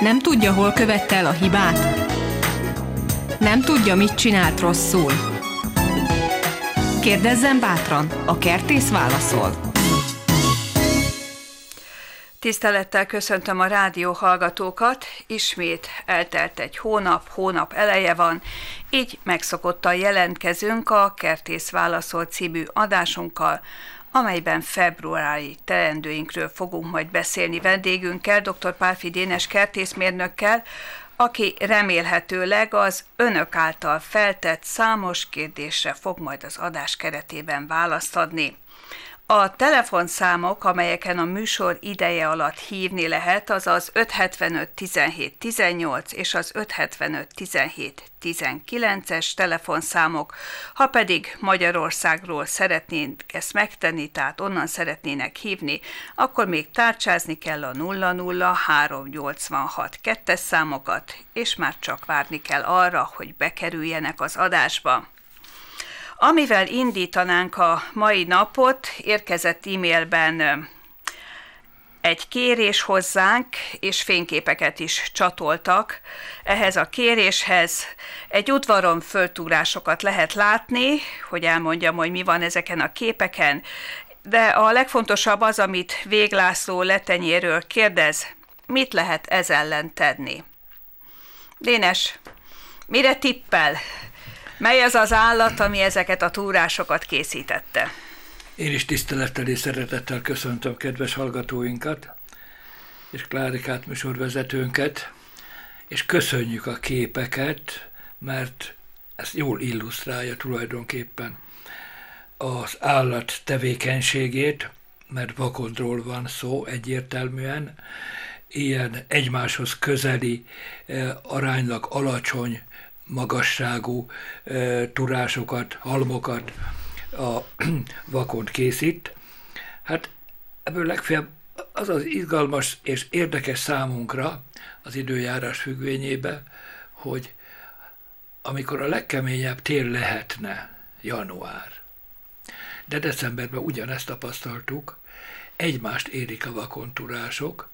Nem tudja, hol követte el a hibát? Nem tudja, mit csinált rosszul? Kérdezzen bátran, a kertész válaszol. Tisztelettel köszöntöm a rádió hallgatókat, ismét eltelt egy hónap, hónap eleje van, így megszokottan jelentkezünk a Kertész Válaszol című adásunkkal, amelyben februári teendőinkről fogunk majd beszélni vendégünkkel, dr. Pálfi Dénes kertészmérnökkel, aki remélhetőleg az önök által feltett számos kérdésre fog majd az adás keretében választ adni. A telefonszámok, amelyeken a műsor ideje alatt hívni lehet, az az 575 17 18 és az 575 17 19-es telefonszámok. Ha pedig Magyarországról szeretnénk ezt megtenni, tehát onnan szeretnének hívni, akkor még tárcsázni kell a 00 386 2 számokat, és már csak várni kell arra, hogy bekerüljenek az adásba. Amivel indítanánk a mai napot, érkezett e-mailben egy kérés hozzánk, és fényképeket is csatoltak. Ehhez a kéréshez egy udvaron föltúrásokat lehet látni, hogy elmondjam, hogy mi van ezeken a képeken, de a legfontosabb az, amit Véglászló letenyéről kérdez, mit lehet ez ellen tenni? Dénes, mire tippel? Mely az az állat, ami ezeket a túrásokat készítette? Én is tisztelettel és szeretettel köszöntöm kedves hallgatóinkat, és Klárikát műsorvezetőnket, és köszönjük a képeket, mert ez jól illusztrálja tulajdonképpen az állat tevékenységét, mert vakondról van szó egyértelműen, ilyen egymáshoz közeli, eh, aránylag alacsony magasságú turásokat, halmokat a vakont készít. Hát ebből legfeljebb az az izgalmas és érdekes számunkra az időjárás függvényébe, hogy amikor a legkeményebb tél lehetne, január, de decemberben ugyanezt tapasztaltuk, egymást érik a vakontúrások,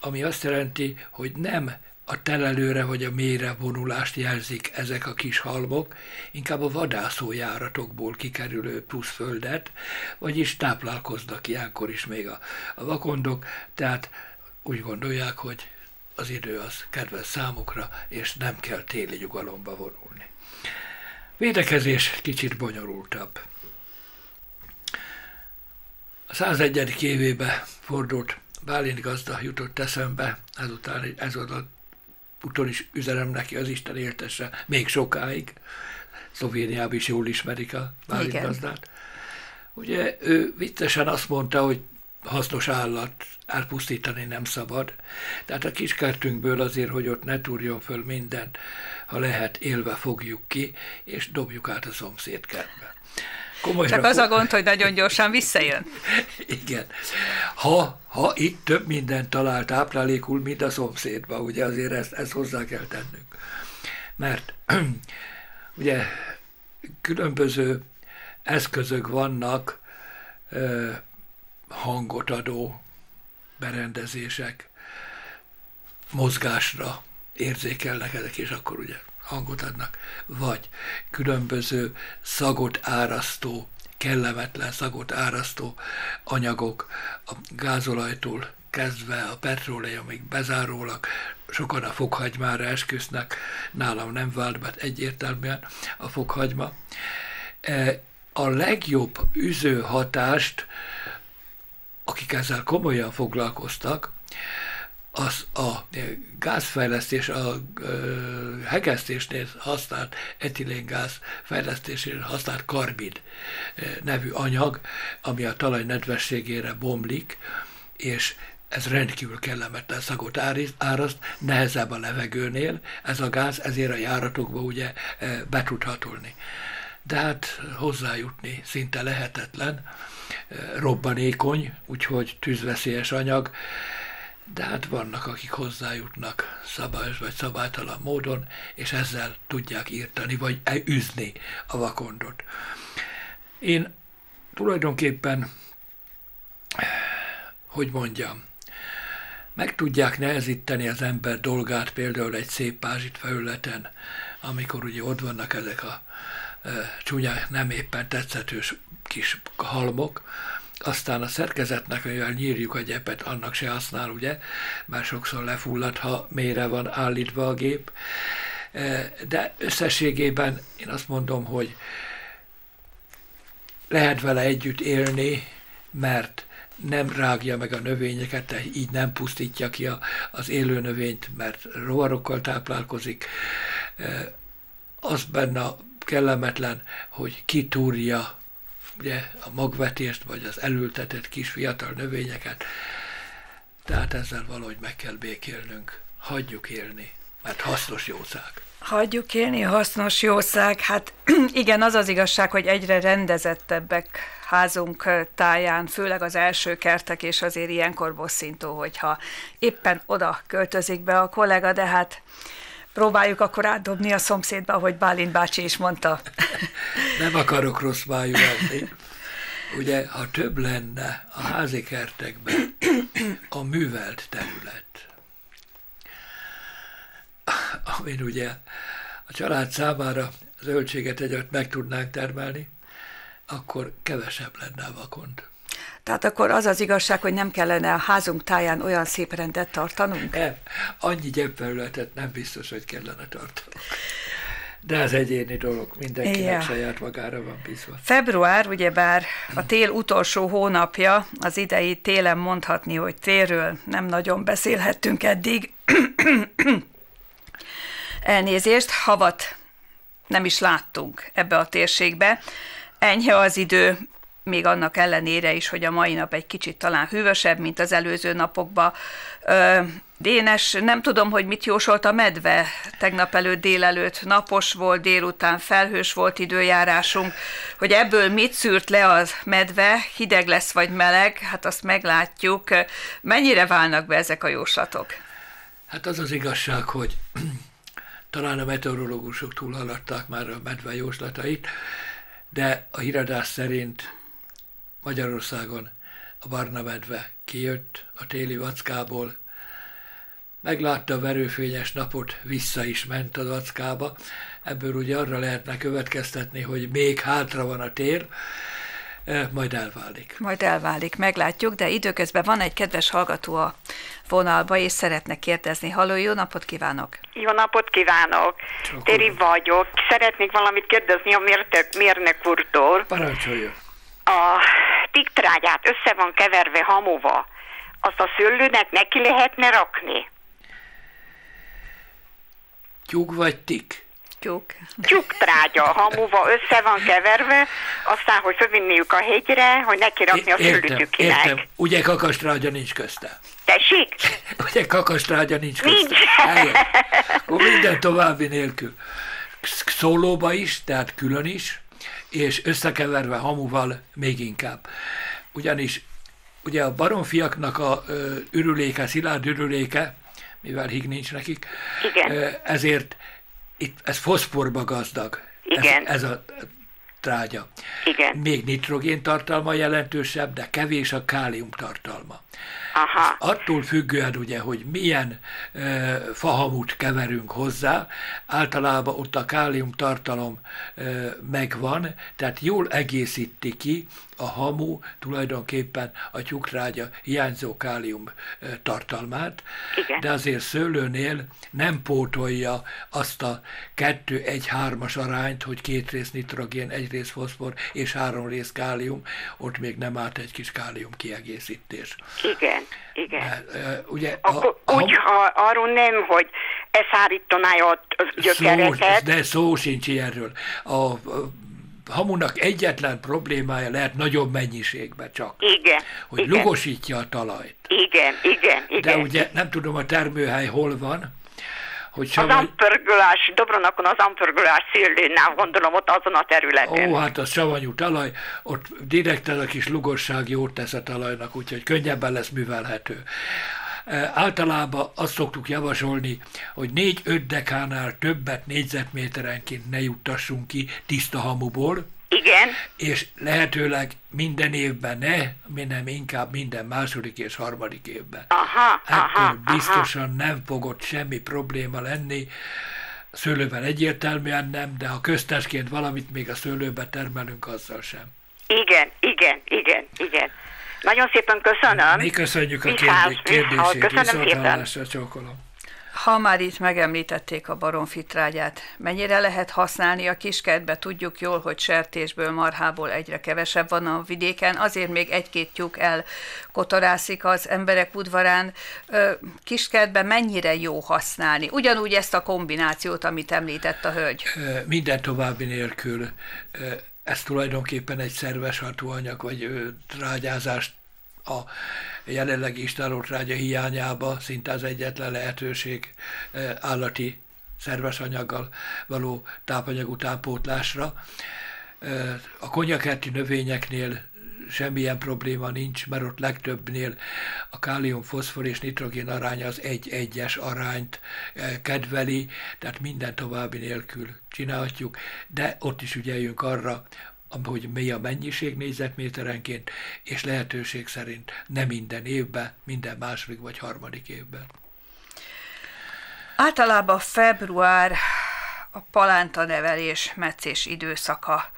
ami azt jelenti, hogy nem a telelőre vagy a mélyre vonulást jelzik ezek a kis halmok, inkább a vadászójáratokból kikerülő plusz földet, vagyis táplálkoznak ilyenkor is még a, a vakondok, tehát úgy gondolják, hogy az idő az kedves számukra, és nem kell téli nyugalomba vonulni. Védekezés kicsit bonyolultabb. A 101. évébe fordult Bálint gazda jutott eszembe, ezután ez a úton is üzenem neki, az Isten éltesse még sokáig. Szlovéniában is jól ismerik a Bálint gazdát. Ugye ő viccesen azt mondta, hogy hasznos állat elpusztítani nem szabad. Tehát a kiskertünkből azért, hogy ott ne túrjon föl mindent, ha lehet, élve fogjuk ki, és dobjuk át a szomszéd kertbe. Komolyra Csak az a gond, hogy nagyon gyorsan visszajön. Igen. Ha, ha itt több mindent talál táplálékul, mint a szomszédba, ugye azért ezt, ezt hozzá kell tennünk. Mert ugye különböző eszközök vannak, hangot adó berendezések, mozgásra érzékelnek ezek, és akkor ugye hangot adnak, vagy különböző szagot árasztó, kellemetlen szagot árasztó anyagok a gázolajtól kezdve a petróleumig bezárólag, sokan a fokhagymára esküsznek, nálam nem vált be egyértelműen a fokhagyma. E, a legjobb üző hatást, akik ezzel komolyan foglalkoztak, az a gázfejlesztés, a hegesztésnél használt etiléngáz fejlesztésére használt karbid nevű anyag, ami a talaj nedvességére bomlik, és ez rendkívül kellemetlen szagot áraszt, nehezebb a levegőnél, ez a gáz, ezért a járatokba ugye be tud hatolni. De hát hozzájutni szinte lehetetlen, robbanékony, úgyhogy tűzveszélyes anyag, de hát vannak, akik hozzájutnak szabályos vagy szabálytalan módon, és ezzel tudják írtani, vagy üzni a vakondot. Én tulajdonképpen, hogy mondjam, meg tudják nehezíteni az ember dolgát például egy szép pázsit felületen, amikor ugye ott vannak ezek a e, csúnya, nem éppen tetszetős kis halmok, aztán a szerkezetnek, mivel nyírjuk a gyepet, annak se használ, ugye, mert sokszor lefullad, ha mélyre van állítva a gép. E, de összességében én azt mondom, hogy lehet vele együtt élni, mert nem rágja meg a növényeket, tehát így nem pusztítja ki a, az élő növényt, mert rovarokkal táplálkozik. E, az benne kellemetlen, hogy kitúrja ugye, a magvetést, vagy az elültetett kis fiatal növényeket. Tehát ezzel valahogy meg kell békélnünk. Hagyjuk élni, mert hasznos jószág. Hagyjuk élni, hasznos jószág. Hát igen, az az igazság, hogy egyre rendezettebbek házunk táján, főleg az első kertek, és azért ilyenkor bosszintó, hogyha éppen oda költözik be a kollega, de hát próbáljuk akkor átdobni a szomszédba, ahogy Bálint bácsi is mondta. Nem akarok rossz májú lenni. Ugye, ha több lenne a házi kertekben a művelt terület, amin ugye a család számára zöldséget egyet meg tudnánk termelni, akkor kevesebb lenne a vakond. Tehát akkor az az igazság, hogy nem kellene a házunk táján olyan szép rendet tartanunk? Nem, annyi gyepfelületet nem biztos, hogy kellene tartanunk. De ez egyéni dolog, mindenkinek ja. saját magára van bízva. Február, ugyebár a tél utolsó hónapja, az idei télen mondhatni, hogy térről nem nagyon beszélhettünk eddig. Elnézést, havat nem is láttunk ebbe a térségbe. Enyhe az idő, még annak ellenére is, hogy a mai nap egy kicsit talán hűvösebb, mint az előző napokban. Dénes, nem tudom, hogy mit jósolt a medve. Tegnap előtt délelőtt napos volt, délután felhős volt időjárásunk, hogy ebből mit szűrt le az medve, hideg lesz vagy meleg, hát azt meglátjuk. Mennyire válnak be ezek a jóslatok? Hát az az igazság, hogy talán a meteorológusok túlhaladták már a medve jóslatait, de a híradás szerint Magyarországon a barna medve kijött a téli vackából, meglátta a verőfényes napot, vissza is ment a vackába. Ebből ugye arra lehetne következtetni, hogy még hátra van a tér, e, majd elválik. Majd elválik, meglátjuk, de időközben van egy kedves hallgató a vonalba, és szeretne kérdezni. Halló, jó napot kívánok! Jó napot kívánok! Csak Téri vagyok. Szeretnék valamit kérdezni a mértek, mérnök úrtól. Parancsoljon! A tiktrágyát össze van keverve hamuva. Azt a szőlőnek neki lehetne rakni? Tyúk vagy tik? Tyúk. Tyúktrágya hamuva össze van keverve, aztán, hogy fölvinniük a hegyre, hogy neki rakni a szőlőtükinek. Értem, ugye kakastrágya nincs közte? Tessék? Ugye kakastrágya nincs közte? Nincs. Akkor minden további nélkül. Szólóba is, tehát külön is, és összekeverve hamuval még inkább. Ugyanis ugye a baromfiaknak a ürüléke, szilárd ürüléke, mivel hig nincs nekik, Igen. ezért itt, ez foszforba gazdag. Igen. Ez, ez a trágya. Igen. Még nitrogén tartalma jelentősebb, de kevés a kálium tartalma. Aha. attól függően ugye, hogy milyen e, fahamut keverünk hozzá, általában ott a kálium tartalom e, megvan, tehát jól egészíti ki a hamu tulajdonképpen a tyúktrágya hiányzó kálium tartalmát, Igen. de azért szőlőnél nem pótolja azt a 2-1-3-as arányt, hogy két rész nitrogén, egy rész foszfor és három rész kálium, ott még nem állt egy kis kálium kiegészítés. Igen, igen. Ugye, Akkor a, úgy, ha, arról nem, hogy ez szárítaná a gyökereket. Szó, de szó sincs ilyenről. A, a hamunak egyetlen problémája lehet nagyobb mennyiségben csak. Igen. Hogy igen. lugosítja a talajt. Igen, igen, igen. De ugye nem tudom a termőhely hol van, hogy Az ampörgülás, Dobronakon az ampörgülás szélénál gondolom ott azon a területen. Ó, hát az savanyú talaj, ott direkt ez a kis lugosság jót tesz a talajnak, úgyhogy könnyebben lesz művelhető. E, általában azt szoktuk javasolni, hogy 4-5 dekánál többet négyzetméterenként ne juttassunk ki tiszta hamuból, Igen. És lehetőleg minden évben ne, hanem inkább minden második és harmadik évben. Aha, Akkor aha, biztosan aha. nem fogott semmi probléma lenni. Szőlőben egyértelműen nem, de ha köztesként valamit még a szőlőbe termelünk, azzal sem. Igen, igen, igen, igen. Nagyon szépen köszönöm. Mi köszönjük a Viszlát, kérdé- viszlát. kérdését, Köszönöm szépen. csókolom. Ha már itt megemlítették a baromfitrágyát, mennyire lehet használni a kiskertbe? Tudjuk jól, hogy sertésből, marhából egyre kevesebb van a vidéken, azért még egy-két tyúk elkotorászik az emberek udvarán. Ö, Kiskertben mennyire jó használni? Ugyanúgy ezt a kombinációt, amit említett a hölgy. Minden további nélkül ez tulajdonképpen egy szerves hatóanyag, vagy ö, trágyázást a jelenlegi istálótrágya hiányába szinte az egyetlen lehetőség állati szerves anyaggal való tápanyag utánpótlásra. A konyakerti növényeknél semmilyen probléma nincs, mert ott legtöbbnél a kálium, foszfor és nitrogén aránya az egy-egyes arányt eh, kedveli, tehát minden további nélkül csinálhatjuk, de ott is ügyeljünk arra, hogy mi a mennyiség négyzetméterenként, és lehetőség szerint nem minden évben, minden második vagy harmadik évben. Általában február a palánta nevelés, meccés időszaka.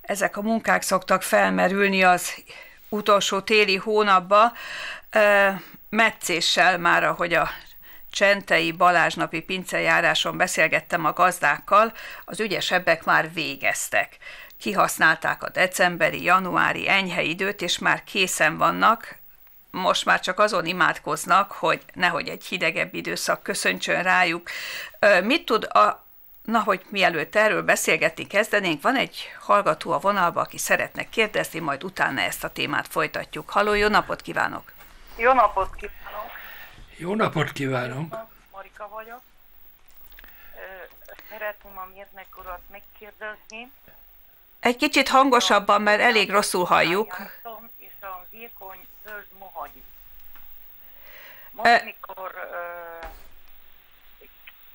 Ezek a munkák szoktak felmerülni az utolsó téli hónapba, meccéssel már, ahogy a Csentei Balázsnapi pincejáráson beszélgettem a gazdákkal, az ügyesebbek már végeztek. Kihasználták a decemberi, januári enyhe időt, és már készen vannak, most már csak azon imádkoznak, hogy nehogy egy hidegebb időszak köszöntsön rájuk. Mit tud a, na, hogy mielőtt erről beszélgetni kezdenénk, van egy hallgató a vonalba, aki szeretne kérdezni, majd utána ezt a témát folytatjuk. Halló, jó napot kívánok! Jó napot kívánok! Jó napot kívánunk! Marika vagyok. Szeretném a mérnek urat megkérdezni. Egy kicsit hangosabban, mert elég rosszul halljuk. Most, mikor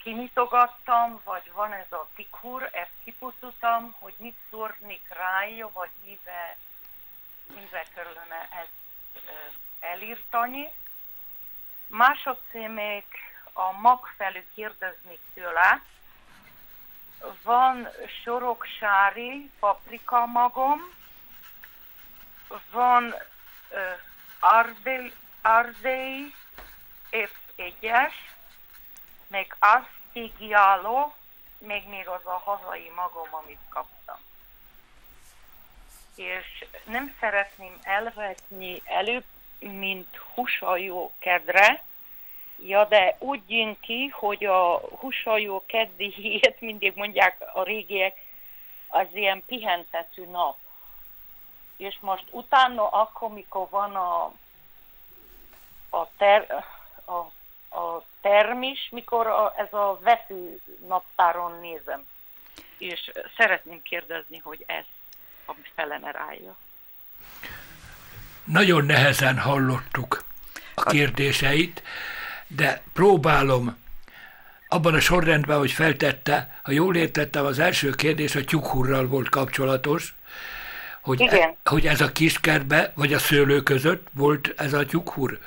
kinyitogattam, vagy van ez a tikur, ezt kipusztultam, hogy mit szórnék rája, vagy mivel, mivel kellene ezt ö, elírtani. Másodszor még a mag felül kérdeznék tőle, van soroksári paprika magom, van uh, ardei, ardei F1-es, meg Astigialo, még még az a hazai magom, amit kaptam. És nem szeretném elvetni előbb, mint húsajó kedre, Ja, de úgy jön ki, hogy a húsajó keddi hét, mindig mondják a régiek, az ilyen pihentető nap. És most utána, akkor, mikor van a, a, ter, a, a termis, mikor a, ez a vető naptáron nézem. És szeretném kérdezni, hogy ez ami felene rája. Nagyon nehezen hallottuk a kérdéseit, de próbálom abban a sorrendben, hogy feltette, ha jól értettem, az első kérdés a tyukhurral volt kapcsolatos, hogy, Igen. E, hogy ez a kiskertbe, vagy a szőlő között volt ez a tyukhur?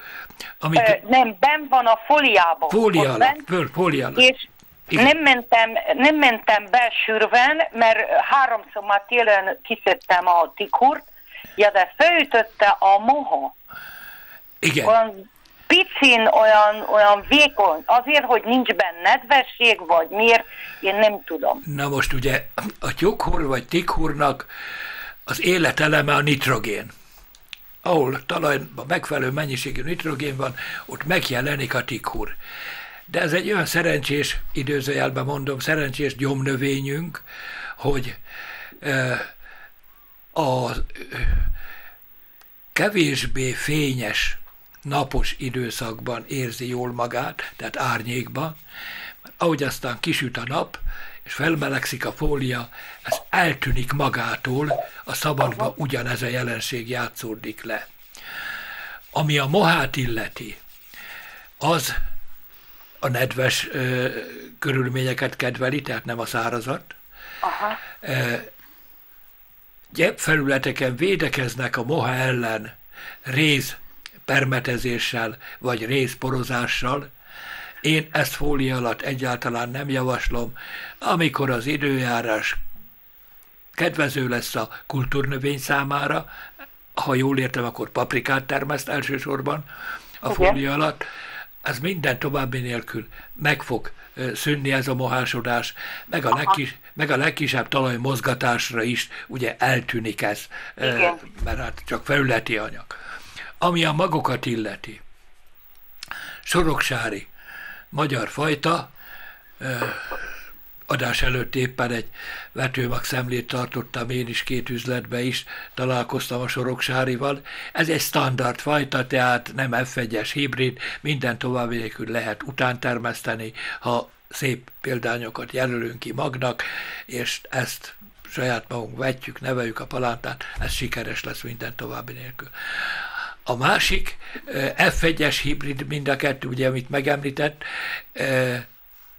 Amit Ö, nem, ben van a fóliában. bent, föl, fólia alatt. És Igen. nem mentem, nem mentem be sűrűen, mert háromszor már télen kiszedtem a tikurt, ja, de felütötte a moha. Igen, Olyan picin, olyan, olyan vékony. Azért, hogy nincs benne nedvesség, vagy miért, én nem tudom. na most ugye a tyukhur vagy tikhurnak az életeleme a nitrogén. Ahol talajban megfelelő mennyiségű nitrogén van, ott megjelenik a tikhur. De ez egy olyan szerencsés, időzőjelben mondom, szerencsés gyomnövényünk, hogy a kevésbé fényes napos időszakban érzi jól magát, tehát árnyékban, ahogy aztán kisüt a nap, és felmelegszik a fólia, ez eltűnik magától, a szabadba ugyanez a jelenség játszódik le. Ami a mohát illeti, az a nedves ö, körülményeket kedveli, tehát nem a szárazat. Aha. Ö, felületeken védekeznek a moha ellen réz permetezéssel vagy rézporozással, én ezt fólia alatt egyáltalán nem javaslom. Amikor az időjárás kedvező lesz a kultúrnövény számára, ha jól értem, akkor paprikát termeszt elsősorban a fólia alatt, ez minden további nélkül meg fog szűnni ez a mohásodás, meg a, legkis, meg a legkisebb talaj mozgatásra is ugye eltűnik ez, Igen. mert hát csak felületi anyag. Ami a magokat illeti, soroksári, magyar fajta, adás előtt éppen egy vetőmag szemlét tartottam én is két üzletbe is, találkoztam a soroksárival. Ez egy standard fajta, tehát nem F1-es hibrid, minden további nélkül lehet utántermeszteni, ha szép példányokat jelölünk ki magnak, és ezt saját magunk vetjük, neveljük a palántát, ez sikeres lesz minden további nélkül. A másik F1-es hibrid, mind a kettő, ugye, amit megemlített,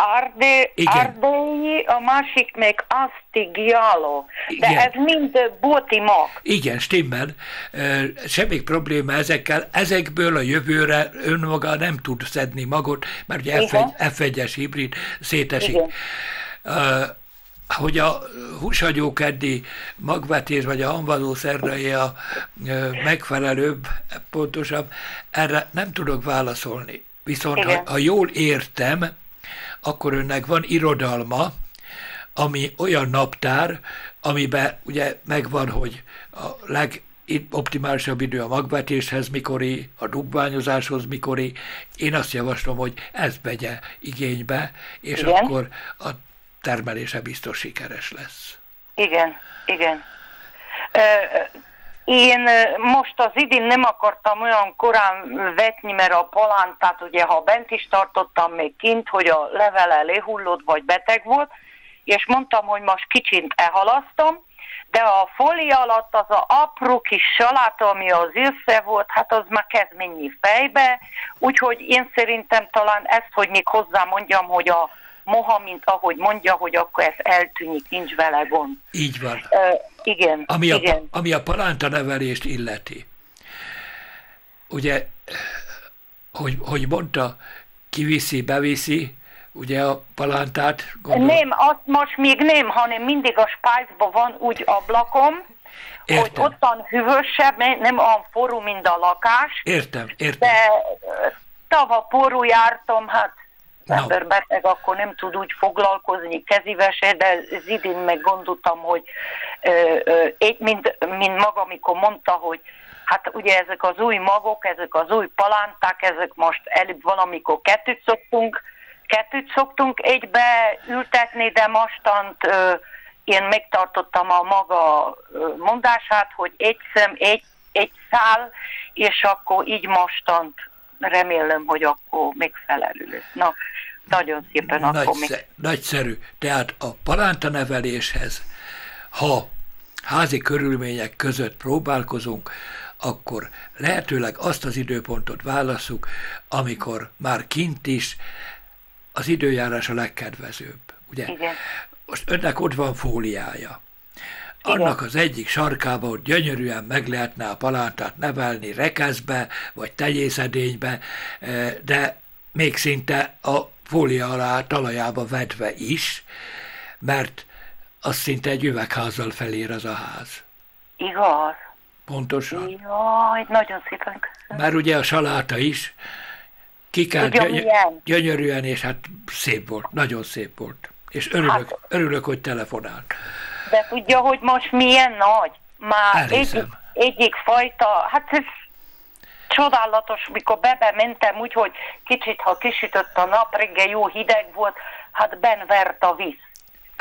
Arde, Ardei, a másik még Astigialo. De Igen. ez mind bóti mag. Igen, stimmel. Semmi probléma ezekkel. Ezekből a jövőre önmaga nem tud szedni magot, mert ugye F1, F1-es hibrid szétesik. Igen. Uh, hogy a húsagyókeddi magvetés vagy a hanvadó szerdai a megfelelőbb, pontosabb, erre nem tudok válaszolni. Viszont ha, ha jól értem, akkor önnek van irodalma, ami olyan naptár, amiben ugye megvan, hogy a leg optimálisabb idő a magvetéshez mikori, a dugványozáshoz mikori. Én azt javaslom, hogy ezt begye igénybe, és igen. akkor a termelése biztos sikeres lesz. Igen, igen. Én most az idén nem akartam olyan korán vetni, mert a palántát ugye, ha bent is tartottam még kint, hogy a levele lehullott vagy beteg volt, és mondtam, hogy most kicsit elhalasztom, de a folia alatt az a apró kis saláta, ami az össze volt, hát az már kezd menni fejbe, úgyhogy én szerintem talán ezt, hogy még hozzá mondjam, hogy a moha, mint ahogy mondja, hogy akkor ez eltűnik, nincs vele gond. Így van. Uh, igen, ami, igen. A, ami a palánta nevelést illeti. Ugye, hogy, hogy mondta, kiviszi, beviszi, ugye a palántát? Gondol... Nem, azt most még nem, hanem mindig a spájzban van úgy ablakom, Értem. hogy ottan hűvösebb, nem olyan forró, mint a lakás. Értem, értem. De tava porú jártam, hát az no. ember beteg, akkor nem tud úgy foglalkozni kezivese, de ez idén meg gondoltam, hogy ö, ö, egy, mint, mint maga, amikor mondta, hogy hát ugye ezek az új magok, ezek az új palánták, ezek most előbb valamikor kettőt szoktunk, kettőt szoktunk egybe ültetni, de mostant ö, én megtartottam a maga mondását, hogy egy szem, egy, egy szál, és akkor így mostant remélem, hogy akkor megfelelő. Na, nagyon szépen Nagyszer, akkor még... Nagyszerű. Tehát a palánta neveléshez, ha házi körülmények között próbálkozunk, akkor lehetőleg azt az időpontot válaszuk, amikor már kint is az időjárás a legkedvezőbb. Ugye? Igen. Most önnek ott van fóliája. Annak az egyik sarkába, hogy gyönyörűen meg lehetne a palántát nevelni rekeszbe, vagy tegyészedénybe, eh, de még szinte a fólia alá talajába vedve is, mert az szinte egy üvegházzal felér az a ház. Igaz. Pontosan. Jaj, nagyon szépen köszönöm. Mert ugye a saláta is kikelt gyöny- gyönyörűen, és hát szép volt, nagyon szép volt. És örülök, hát, örülök hogy telefonált. De tudja, hogy most milyen nagy? Már egyik, egyik fajta, hát ez csodálatos, mikor bebe mentem úgy, hogy kicsit, ha kisütött a nap, reggel jó hideg volt, hát benvert a víz.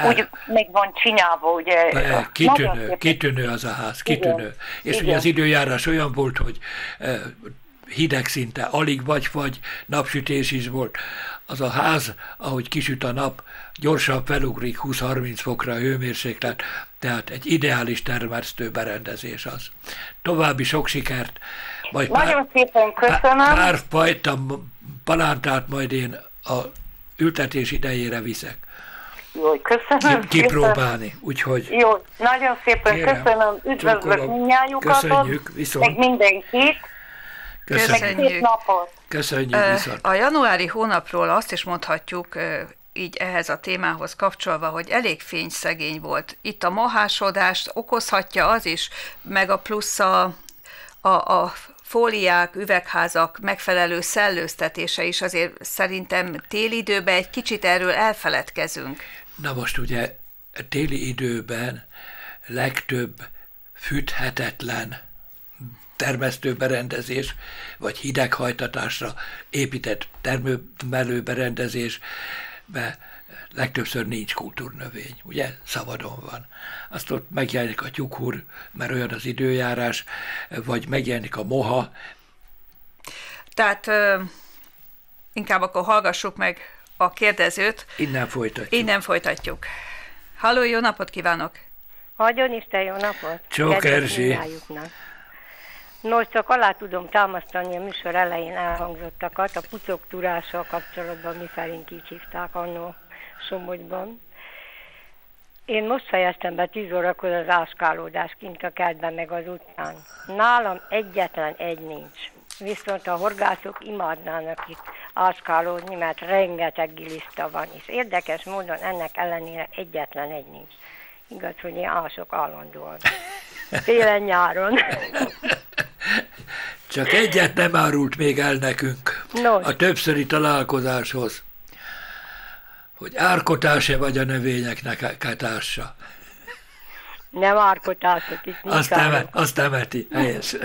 Úgy meg van csinyálva, ugye. Kitűnő, kitűnő az a ház, kitűnő. Igen. És Igen. ugye az időjárás olyan volt, hogy hideg szinte alig vagy, vagy napsütés is volt. Az a ház, ahogy kisüt a nap, gyorsan felugrik 20-30 fokra a hőmérséklet, tehát egy ideális termesztő berendezés az. További sok sikert! Majd Nagyon pár, szépen köszönöm! Pár, fajta palántát majd én a ültetés idejére viszek. Jó, köszönöm kipróbálni, úgyhogy... Jó, nagyon szépen kérem, köszönöm, üdvözlök mindnyájukat, köszönjük, viszont. meg mindenkit. Köszönjük. Köszönjük. napot. Köszönjük viszont. A januári hónapról azt is mondhatjuk, így ehhez a témához kapcsolva, hogy elég fényszegény volt. Itt a mohásodást okozhatja az is, meg a plusz a, a, a fóliák, üvegházak megfelelő szellőztetése is azért szerintem téli időben egy kicsit erről elfeledkezünk. Na most ugye téli időben legtöbb fűthetetlen termesztőberendezés, vagy hideghajtatásra épített termelőberendezésbe legtöbbször nincs kultúrnövény, ugye? Szabadon van. Azt ott megjelenik a tyukur, mert olyan az időjárás, vagy megjelenik a moha. Tehát ö, inkább akkor hallgassuk meg a kérdezőt. Innen folytatjuk. Innen folytatjuk. Halló, jó napot kívánok! Hagyjon Isten jó napot! Csók Erzsi! Nos, csak alá tudom támasztani a műsor elején elhangzottakat, a pucok turással kapcsolatban, mi szerint így hívták annó Somogyban. Én most fejeztem be 10 órakor az áskálódás kint a kertben meg az utcán. Nálam egyetlen egy nincs. Viszont a horgászok imádnának itt áskálódni, mert rengeteg giliszta van, és érdekes módon ennek ellenére egyetlen egy nincs. Igaz, hogy én ások állandóan. Télen-nyáron. Csak egyet nem árult még el nekünk Nos. a többszöri találkozáshoz, hogy árkotás-e vagy a növényeknek kátársa. Nem árkotások, itt azt, eme, azt emeti, helyes.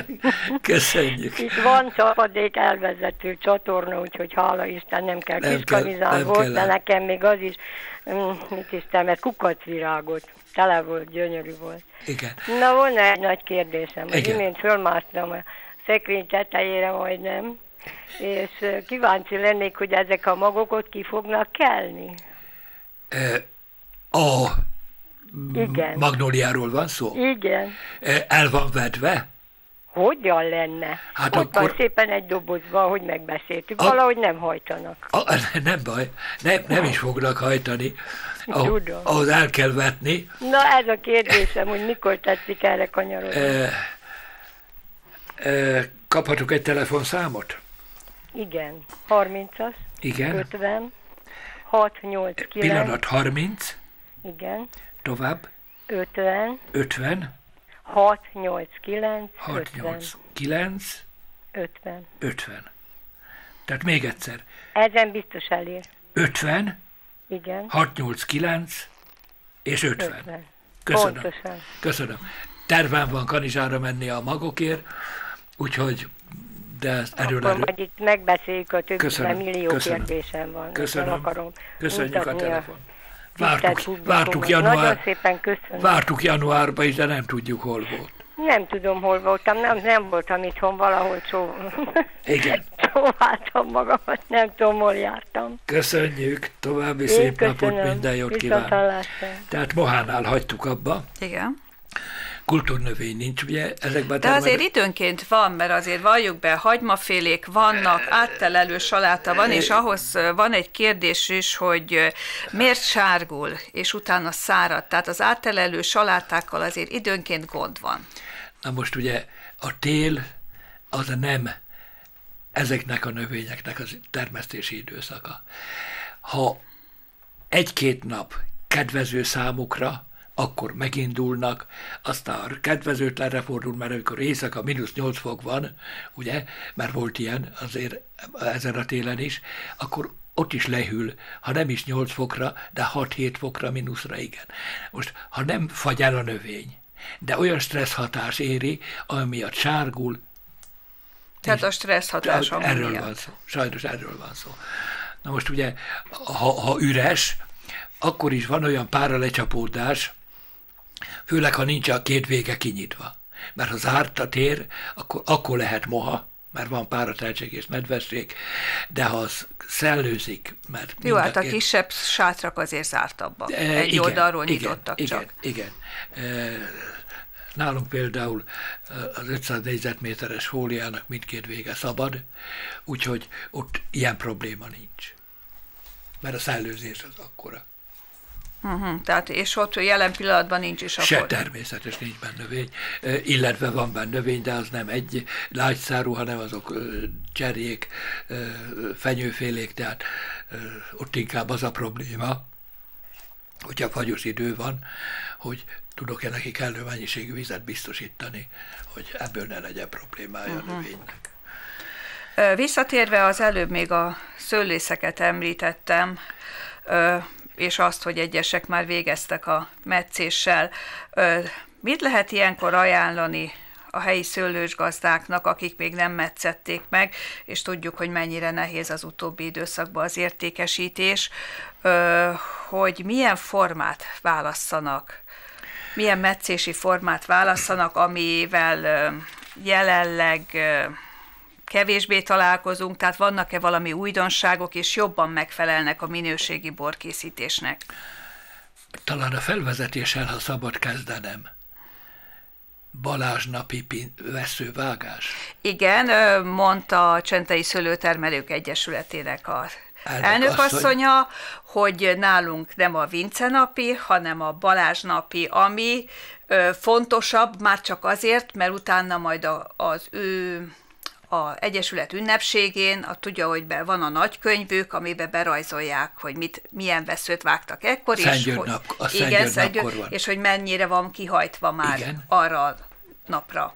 Köszönjük. Itt van csapadék elvezető csatorna, úgyhogy hála Isten nem kell nem kiskamizán kell, volt, kell de nekem még az is, mm, mit is mert kukacvirágot tele volt, gyönyörű volt. Igen. Na, volna egy nagy kérdésem. Az imént fölmásztam szekrény tetejére majdnem, és kíváncsi lennék, hogy ezek a magok ki fognak kelni. A igen. magnóliáról van szó? Igen. El van vedve? Hogyan lenne? Hát Ott akkor... van szépen egy dobozban, hogy megbeszéltük. A... Valahogy nem hajtanak. A, nem baj, nem, nem is fognak hajtani. Ah, ahhoz el kell vetni. Na ez a kérdésem, hogy mikor tetszik erre kanyarodni. E, kaphatok egy telefonszámot? Igen, 30-as. Igen. 50. 6, 8, 9. Pillanat 30. Igen. Tovább. 50. 50. 6, 8, 9. 6, 50. 8, 9. 50. 50. Tehát még egyszer. Ezen biztos elér. 50. Igen. 6, 8, 9 és 50. 50. Köszönöm. Pontosan. Köszönöm. Tervem van Kanizsára menni a magokért, úgyhogy de ezt erről Akkor erről... majd itt megbeszéljük a többi, köszönöm, millió köszönöm, kérdésem van. Köszönöm, akarom köszönjük a telefon. Vártuk, vártuk, január, Nagyon szépen köszönöm. vártuk januárba is, de nem tudjuk, hol volt. Nem tudom, hol voltam, nem, nem voltam itthon, valahol csó... Igen. csóváltam magamat, nem tudom, hol jártam. Köszönjük, további Én szép köszönöm. napot, minden jót kívánok. Tehát Mohánál hagytuk abba. Igen kultúrnövény nincs, ugye ezekben. De azért időnként van, mert azért valljuk be, hagymafélék vannak, áttelelő saláta van, és ahhoz van egy kérdés is, hogy miért sárgul, és utána szárad. Tehát az áttelelő salátákkal azért időnként gond van. Na most ugye a tél az nem ezeknek a növényeknek az termesztési időszaka. Ha egy-két nap kedvező számukra, akkor megindulnak, aztán kedvezőtlenre fordul, mert amikor éjszaka mínusz 8 fok van, ugye, mert volt ilyen azért ezen a télen is, akkor ott is lehűl, ha nem is 8 fokra, de 6-7 fokra, mínuszra igen. Most, ha nem fagy el a növény, de olyan stressz hatás éri, ami miatt sárgul. Tehát a stressz hatás, Erről miatt. van szó. Sajnos erről van szó. Na most ugye, ha, ha üres, akkor is van olyan pára lecsapódás, főleg ha nincs a két vége kinyitva. Mert ha zárt a tér, akkor, akkor lehet moha, mert van párateltség és nedvesség, de ha az szellőzik, mert... Jó, hát a két... kisebb sátrak azért zártabbak. E, Egy igen, oldalról igen, nyitottak igen, csak. Igen, igen. Nálunk például az 500 négyzetméteres fóliának mindkét vége szabad, úgyhogy ott ilyen probléma nincs. Mert a szellőzés az akkora. Uh-huh, tehát és ott jelen pillanatban nincs is a Se természetes nincs benne növény, illetve van benne növény, de az nem egy lágyszárú, hanem azok cserjék, fenyőfélék, tehát ott inkább az a probléma, hogyha fagyos idő van, hogy tudok-e neki kellő mennyiségű vizet biztosítani, hogy ebből ne legyen problémája uh-huh. a mhm. növénynek. Visszatérve az előbb még a szőlészeket említettem, és azt, hogy egyesek már végeztek a meccéssel. Mit lehet ilyenkor ajánlani a helyi szőlősgazdáknak, akik még nem metszették meg, és tudjuk, hogy mennyire nehéz az utóbbi időszakban az értékesítés, hogy milyen formát válasszanak, milyen meccési formát válasszanak, amivel jelenleg kevésbé találkozunk, tehát vannak-e valami újdonságok, és jobban megfelelnek a minőségi borkészítésnek? Talán a felvezetéssel, ha szabad kezdenem. Balázs napi veszővágás. Igen, mondta a Csentei Szőlőtermelők Egyesületének a elnökasszonya, hogy nálunk nem a Vince napi, hanem a Balázs napi, ami fontosabb már csak azért, mert utána majd az ő a Egyesület ünnepségén, a tudja, hogy be van a nagykönyvük, amiben berajzolják, hogy mit, milyen veszőt vágtak ekkor, és hogy, nap, a igen, Szentgyörgy van. és hogy mennyire van kihajtva már igen. arra a napra.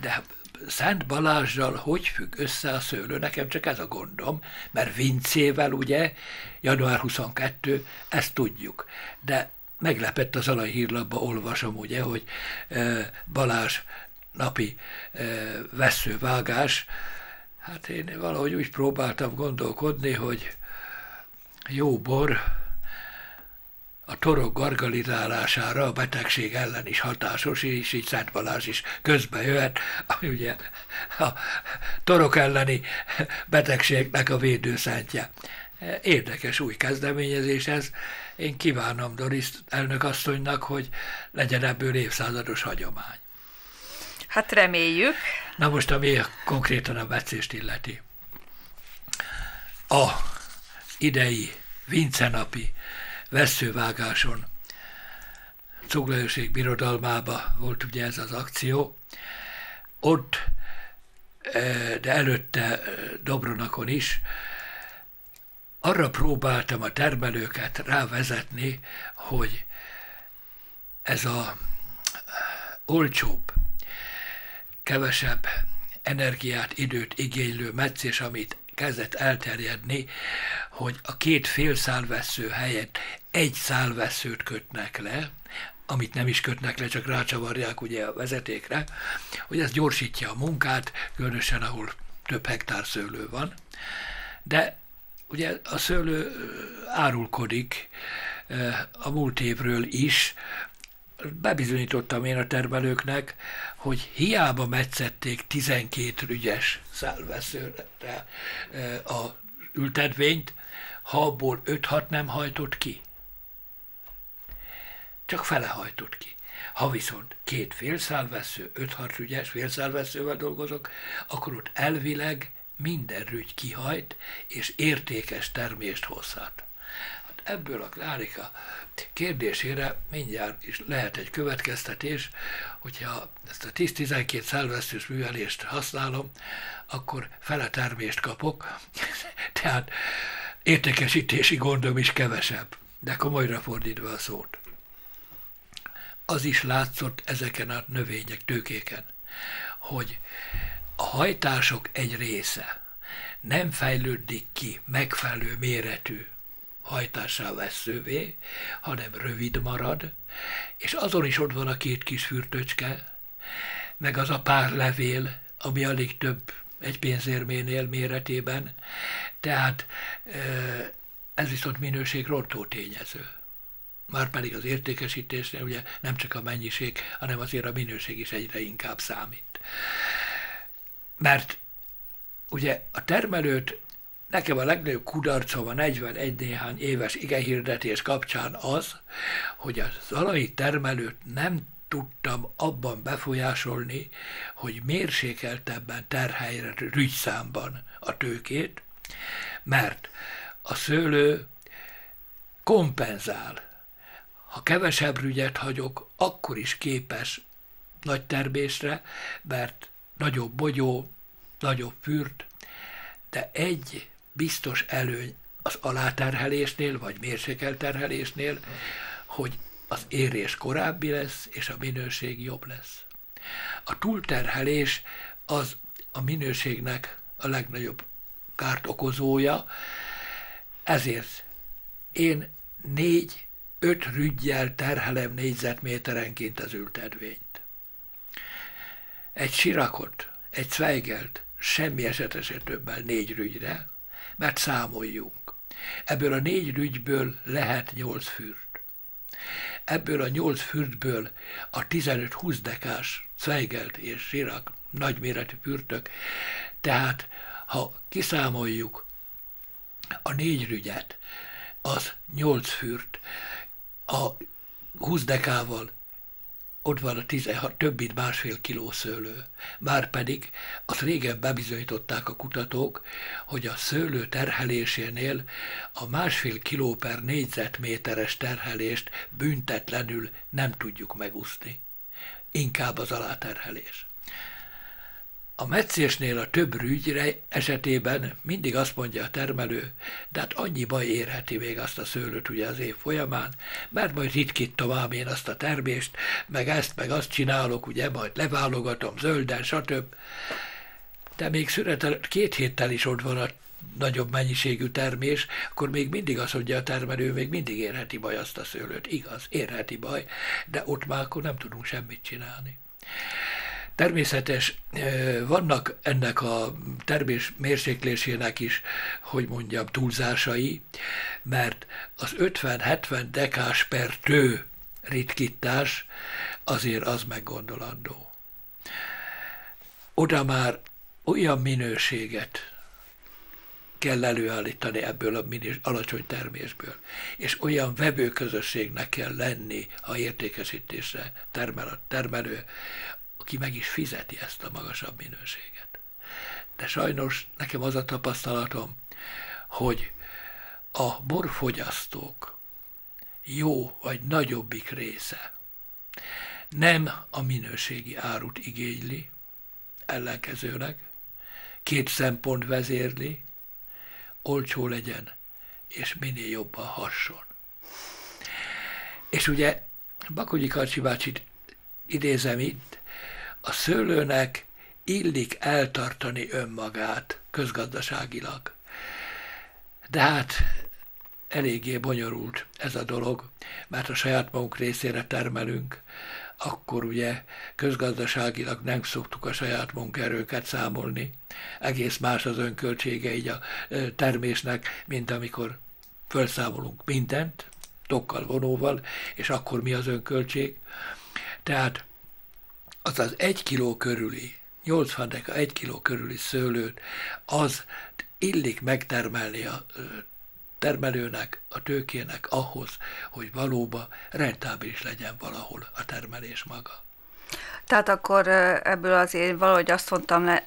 De Szent Balázsral hogy függ össze a szőlő? Nekem csak ez a gondom, mert Vincével ugye, január 22, ezt tudjuk. De meglepett az alai hírlapba, olvasom ugye, hogy Balázs napi veszővágás, hát én valahogy úgy próbáltam gondolkodni, hogy jó bor a torok gargalizálására a betegség ellen is hatásos, és így Szent Balázs is közbe jöhet, ami ugye a torok elleni betegségnek a védőszentje. Érdekes új kezdeményezés ez. Én kívánom Doris elnökasszonynak, hogy legyen ebből évszázados hagyomány. Hát reméljük. Na most, ami konkrétan a becést illeti. A idei Vincenapi veszővágáson Cuglajóség birodalmába volt ugye ez az akció. Ott, e, de előtte e, Dobronakon is, arra próbáltam a termelőket rávezetni, hogy ez a olcsóbb kevesebb energiát, időt igénylő meccés, amit kezdett elterjedni, hogy a két fél szálvesző helyett egy szálveszőt kötnek le, amit nem is kötnek le, csak rácsavarják ugye a vezetékre, hogy ez gyorsítja a munkát, különösen ahol több hektár szőlő van. De ugye a szőlő árulkodik a múlt évről is, bebizonyítottam én a termelőknek, hogy hiába metszették 12 rügyes szálveszőre e, a ültetvényt, ha abból 5-6 nem hajtott ki. Csak fele hajtott ki. Ha viszont két félszálvesző, 5-6 rügyes félszálveszővel dolgozok, akkor ott elvileg minden rügy kihajt, és értékes termést hozhat. Ebből a Klárika kérdésére mindjárt is lehet egy következtetés, hogyha ezt a 10-12 szálvesztős művelést használom, akkor fele termést kapok, tehát értékesítési gondom is kevesebb, de komolyra fordítva a szót. Az is látszott ezeken a növények, tőkéken, hogy a hajtások egy része nem fejlődik ki megfelelő méretű hajtásá veszővé, hanem rövid marad, és azon is ott van a két kis fürtöcske, meg az a pár levél, ami alig több egy pénzérménél méretében, tehát ez viszont minőség rontó tényező. Már pedig az értékesítésnél ugye nem csak a mennyiség, hanem azért a minőség is egyre inkább számít. Mert ugye a termelőt Nekem a legnagyobb kudarcom a 41 néhány éves igehirdetés kapcsán az, hogy a zalai termelőt nem tudtam abban befolyásolni, hogy mérsékeltebben terhelje rügyszámban a tőkét, mert a szőlő kompenzál. Ha kevesebb rügyet hagyok, akkor is képes nagy termésre, mert nagyobb bogyó, nagyobb fürt, de egy biztos előny az aláterhelésnél, vagy mérsékelterhelésnél, hogy az érés korábbi lesz, és a minőség jobb lesz. A túlterhelés az a minőségnek a legnagyobb kárt okozója, ezért én négy, öt rügyjel terhelem négyzetméterenként az ültedvényt. Egy sirakot, egy Zweigelt semmi esetesen többel négy rügyre, mert számoljunk. Ebből a négy rügyből lehet nyolc fürt. Ebből a nyolc fürtből a 15-20 dekás Zweigelt és Sirak nagyméretű fürtök, tehát ha kiszámoljuk a négy rügyet, az nyolc fürt, a 20 dekával ott van a 16, több mint másfél kiló szőlő. Márpedig azt régen bebizonyították a kutatók, hogy a szőlő terhelésénél a másfél kiló per négyzetméteres terhelést büntetlenül nem tudjuk megúszni. Inkább az aláterhelés. A meccésnél a több rügyre esetében mindig azt mondja a termelő, de hát annyi baj érheti még azt a szőlőt ugye az év folyamán, mert majd ritkítom ám én azt a termést, meg ezt, meg azt csinálok, ugye majd leválogatom zölden, stb. De még szünetel, két héttel is ott van a nagyobb mennyiségű termés, akkor még mindig azt mondja a termelő, még mindig érheti baj azt a szőlőt. Igaz, érheti baj, de ott már akkor nem tudunk semmit csinálni. Természetes, vannak ennek a termés mérséklésének is, hogy mondjam, túlzásai, mert az 50-70 dekás per tő ritkítás azért az meggondolandó. Oda már olyan minőséget kell előállítani ebből a minős, alacsony termésből, és olyan vevőközösségnek kell lenni, ha értékesítésre termel a termelő, aki meg is fizeti ezt a magasabb minőséget. De sajnos nekem az a tapasztalatom, hogy a borfogyasztók jó vagy nagyobbik része nem a minőségi árut igényli, ellenkezőleg, két szempont vezérli, olcsó legyen, és minél jobban hasson. És ugye Bakonyi Karcsi bácsit idézem itt, a szőlőnek illik eltartani önmagát közgazdaságilag. De hát eléggé bonyolult ez a dolog, mert a saját magunk részére termelünk, akkor ugye közgazdaságilag nem szoktuk a saját munkaerőket számolni. Egész más az önköltsége így a termésnek, mint amikor felszámolunk mindent, tokkal, vonóval, és akkor mi az önköltség. Tehát az egy kiló körüli, 80 deka egy kiló körüli szőlőt, az illik megtermelni a termelőnek, a tőkének ahhoz, hogy valóban rentábilis legyen valahol a termelés maga. Tehát akkor ebből azért valahogy azt mondtam le,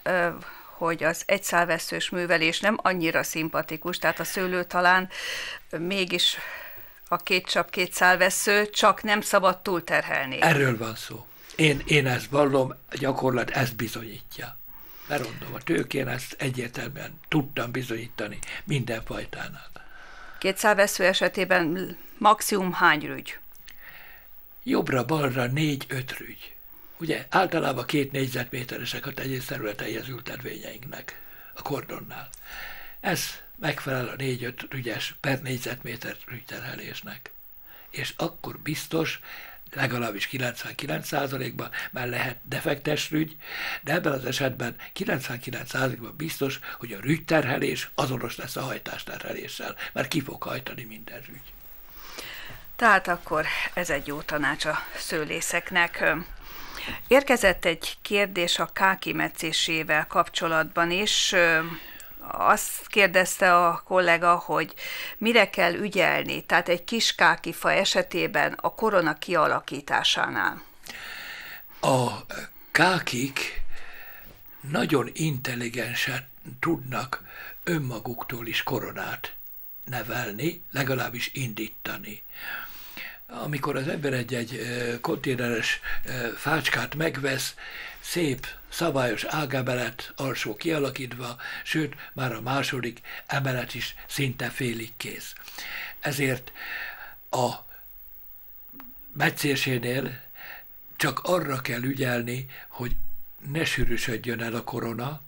hogy az egyszálveszős művelés nem annyira szimpatikus, tehát a szőlő talán mégis a két csap két szálvesző, csak nem szabad túlterhelni. Erről van szó. Én, én ezt vallom, a gyakorlat ezt bizonyítja. Merondom, a tőkén ezt egyértelműen tudtam bizonyítani minden fajtánál. Kétszálvesző esetében maximum hány rügy? Jobbra-balra négy-öt rügy. Ugye általában két négyzetméteresek a tegyész területei az ültetvényeinknek a kordonnál. Ez megfelel a négy-öt rügyes per négyzetméter rügyterhelésnek. És akkor biztos, legalábbis 99%-ban már lehet defektes rügy, de ebben az esetben 99%-ban biztos, hogy a rügyterhelés azonos lesz a hajtásterheléssel, mert ki fog hajtani minden rügy. Tehát akkor ez egy jó tanács a szőlészeknek. Érkezett egy kérdés a káki meccésével kapcsolatban is azt kérdezte a kollega, hogy mire kell ügyelni, tehát egy kis kákifa esetében a korona kialakításánál. A kákik nagyon intelligensen tudnak önmaguktól is koronát nevelni, legalábbis indítani. Amikor az ember egy-egy konténeres fácskát megvesz, szép, szabályos ágemelet alsó kialakítva, sőt, már a második emelet is szinte félig kész. Ezért a meccésénél csak arra kell ügyelni, hogy ne sűrűsödjön el a korona,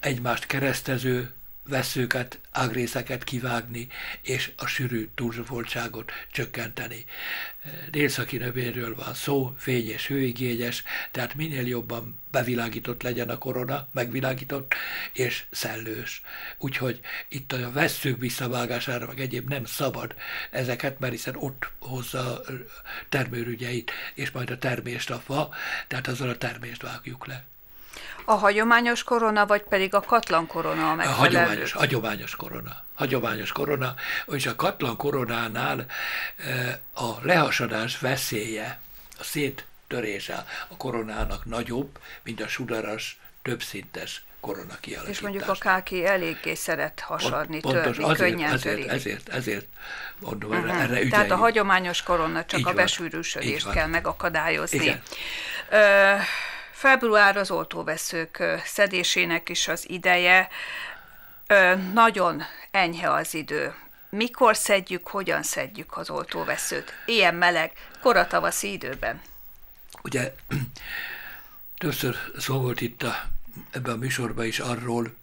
egymást keresztező veszőket, ágrészeket kivágni, és a sűrű túlzsúfoltságot csökkenteni. Délszaki növényről van szó, fényes, hőigényes, tehát minél jobban bevilágított legyen a korona, megvilágított és szellős. Úgyhogy itt a veszők visszavágására, meg egyéb nem szabad ezeket, mert hiszen ott hozza termőrügyeit, és majd a termést a fa, tehát azzal a termést vágjuk le. A hagyományos korona, vagy pedig a katlan korona a megfelelő? A hagyományos, hagyományos korona. Hagyományos korona, és a katlan koronánál eh, a lehasadás veszélye, a széttörése a koronának nagyobb, mint a sudaras, többszintes korona kialakítás. És mondjuk a káki eléggé szeret hasadni, Pont, törni, azért, könnyen ezért, ezért, ezért mondom, uh-huh. erre ügyeljük. Tehát a hagyományos korona csak Így a besűrűsödést kell megakadályozni. Igen. Ö, Február az oltóveszők szedésének is az ideje. Nagyon enyhe az idő. Mikor szedjük, hogyan szedjük az oltóveszőt? Ilyen meleg, koratavaszi időben. Ugye többször szó volt itt a, ebben a műsorban is arról,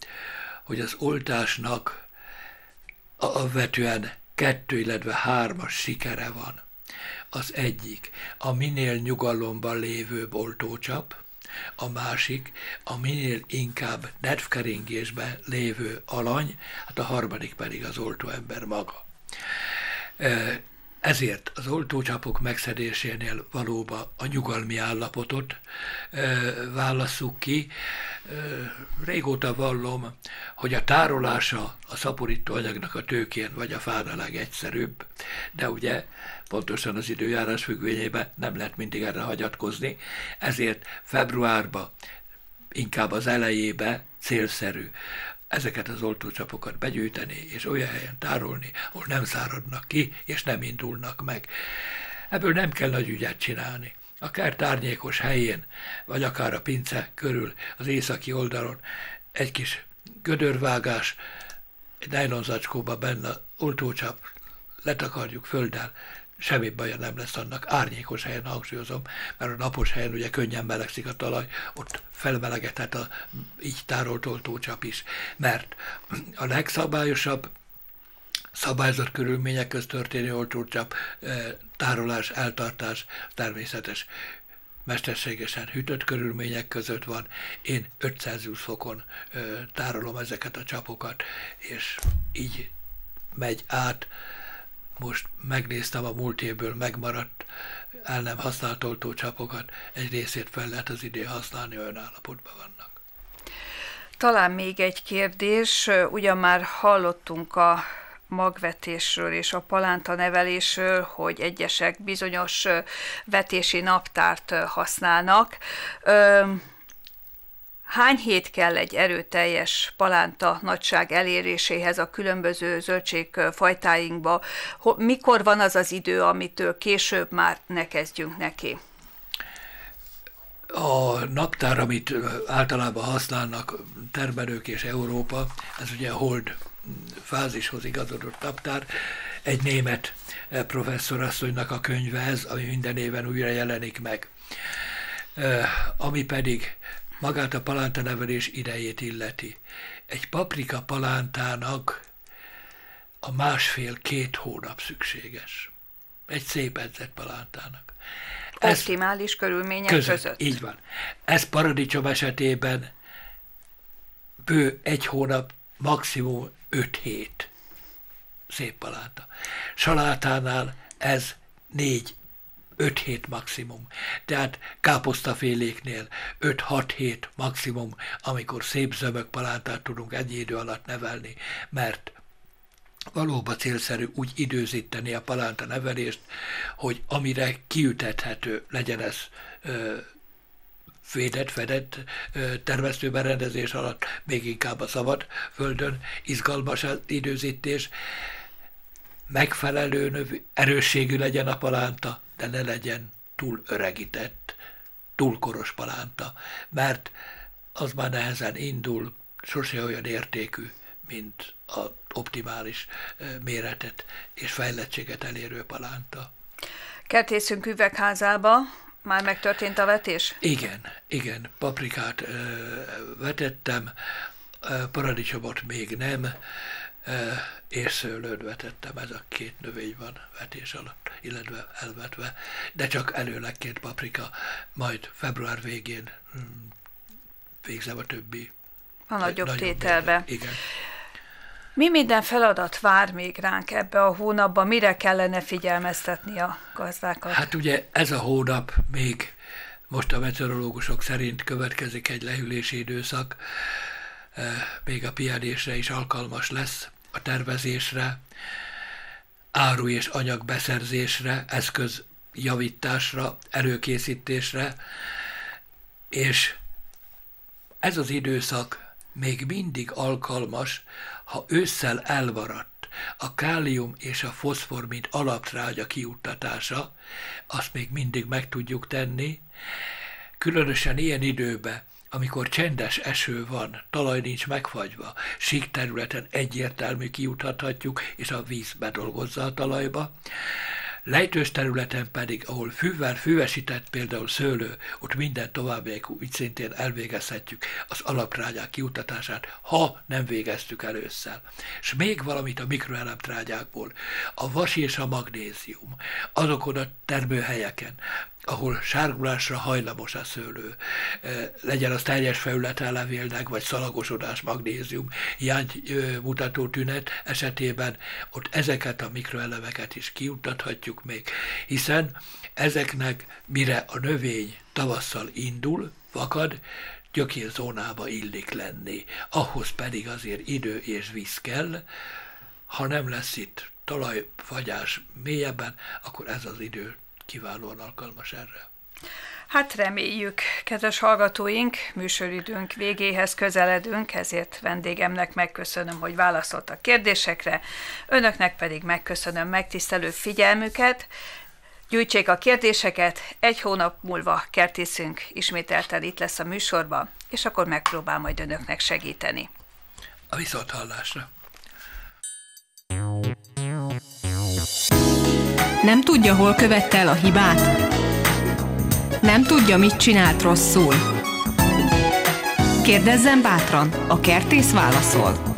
hogy az oltásnak alapvetően kettő, illetve hármas sikere van. Az egyik a minél nyugalomban lévő oltócsap, a másik a minél inkább nedvkeringésbe lévő alany, hát a harmadik pedig az oltóember maga. Ezért az oltócsapok megszedésénél valóban a nyugalmi állapotot válasszuk ki. Régóta vallom, hogy a tárolása a szaporító anyagnak a tőkén vagy a fán a legegyszerűbb, de ugye pontosan az időjárás függvényében nem lehet mindig erre hagyatkozni, ezért februárba, inkább az elejébe célszerű ezeket az oltócsapokat begyűjteni, és olyan helyen tárolni, ahol nem száradnak ki, és nem indulnak meg. Ebből nem kell nagy ügyet csinálni. Akár tárnyékos helyén, vagy akár a pince körül, az északi oldalon egy kis gödörvágás, egy nejlonzacskóba benne oltócsap, letakarjuk földdel, semmi baja nem lesz annak. Árnyékos helyen hangsúlyozom, mert a napos helyen ugye könnyen melegszik a talaj, ott felmelegedhet a így tárolt oltócsap is. Mert a legszabályosabb szabályzott körülmények közt történő oltócsap tárolás, eltartás természetes mesterségesen hűtött körülmények között van. Én 520 fokon ö, tárolom ezeket a csapokat, és így megy át most megnéztem a múlt évből megmaradt, el nem használt oltócsapokat, egy részét fel lehet az idén használni, olyan állapotban vannak. Talán még egy kérdés, ugyan már hallottunk a magvetésről és a palánta nevelésről, hogy egyesek bizonyos vetési naptárt használnak. Hány hét kell egy erőteljes palánta nagyság eléréséhez a különböző zöldségfajtáinkba? Mikor van az az idő, amitől később már ne kezdjünk neki? A naptár, amit általában használnak termelők és Európa, ez ugye hold fázishoz igazodott naptár, egy német professzorasszonynak a könyve ez, ami minden éven újra jelenik meg. Ami pedig magát a palánta nevelés idejét illeti. Egy paprika palántának a másfél-két hónap szükséges. Egy szép edzett palántának. Ez Optimális körülmények között, között. Így van. Ez paradicsom esetében bő egy hónap, maximum öt hét. Szép palánta. Salátánál ez négy 5 hét maximum. Tehát káposztaféléknél 5-6 hét maximum, amikor szép zömök palántát tudunk ennyi idő alatt nevelni, mert valóban célszerű úgy időzíteni a palánta nevelést, hogy amire kiütethető legyen ez ö, védett, fedett termesztőberendezés alatt, még inkább a szabad földön, izgalmas az időzítés, megfelelő növ, erősségű legyen a palánta, de ne legyen túl öregített, túl koros palánta, mert az már nehezen indul, sose olyan értékű, mint a optimális méretet és fejlettséget elérő palánta. Kertészünk üvegházába már megtörtént a vetés? Igen, igen. Paprikát ö, vetettem, ö, paradicsomot még nem, ö, és szőlőt vetettem. Ez a két növény van vetés alatt, illetve elvetve, de csak előlegként paprika, majd február végén hm, végzem a többi. A nagyobb tételbe. Igen. Mi minden feladat vár még ránk ebbe a hónapban? Mire kellene figyelmeztetni a gazdákat? Hát ugye ez a hónap még most a meteorológusok szerint következik egy lehűlési időszak, még a pihenésre is alkalmas lesz, a tervezésre, áru és anyag beszerzésre, eszköz javításra, előkészítésre, és ez az időszak még mindig alkalmas ha ősszel elmaradt a kálium és a foszfor, mint alaptrágya kiuttatása, azt még mindig meg tudjuk tenni, különösen ilyen időben, amikor csendes eső van, talaj nincs megfagyva, sík területen egyértelmű kiuthathatjuk, és a víz bedolgozza a talajba, Lejtős területen pedig, ahol fűvel fűvesített például szőlő, ott minden továbbiak úgy szintén elvégezhetjük az alaptrágyák kiutatását, ha nem végeztük először. És még valamit a mikroelemtrágyákból. A vas és a magnézium, azokon a termőhelyeken, ahol sárgulásra hajlamos a szőlő, legyen az teljes felülete levélnek, vagy szalagosodás, magnézium, hiány mutató tünet esetében ott ezeket a mikroelemeket is kiutathatjuk még, hiszen ezeknek mire a növény tavasszal indul, vakad, gyökérzónába illik lenni. Ahhoz pedig azért idő és víz kell, ha nem lesz itt talajfagyás mélyebben, akkor ez az idő kiválóan alkalmas erre. Hát reméljük, kedves hallgatóink, műsoridőnk végéhez közeledünk, ezért vendégemnek megköszönöm, hogy válaszolt a kérdésekre, önöknek pedig megköszönöm megtisztelő figyelmüket, Gyűjtsék a kérdéseket, egy hónap múlva kertészünk ismételten itt lesz a műsorban, és akkor megpróbál majd önöknek segíteni. A viszont Nem tudja, hol követte el a hibát? Nem tudja, mit csinált rosszul? Kérdezzen bátran, a kertész válaszol.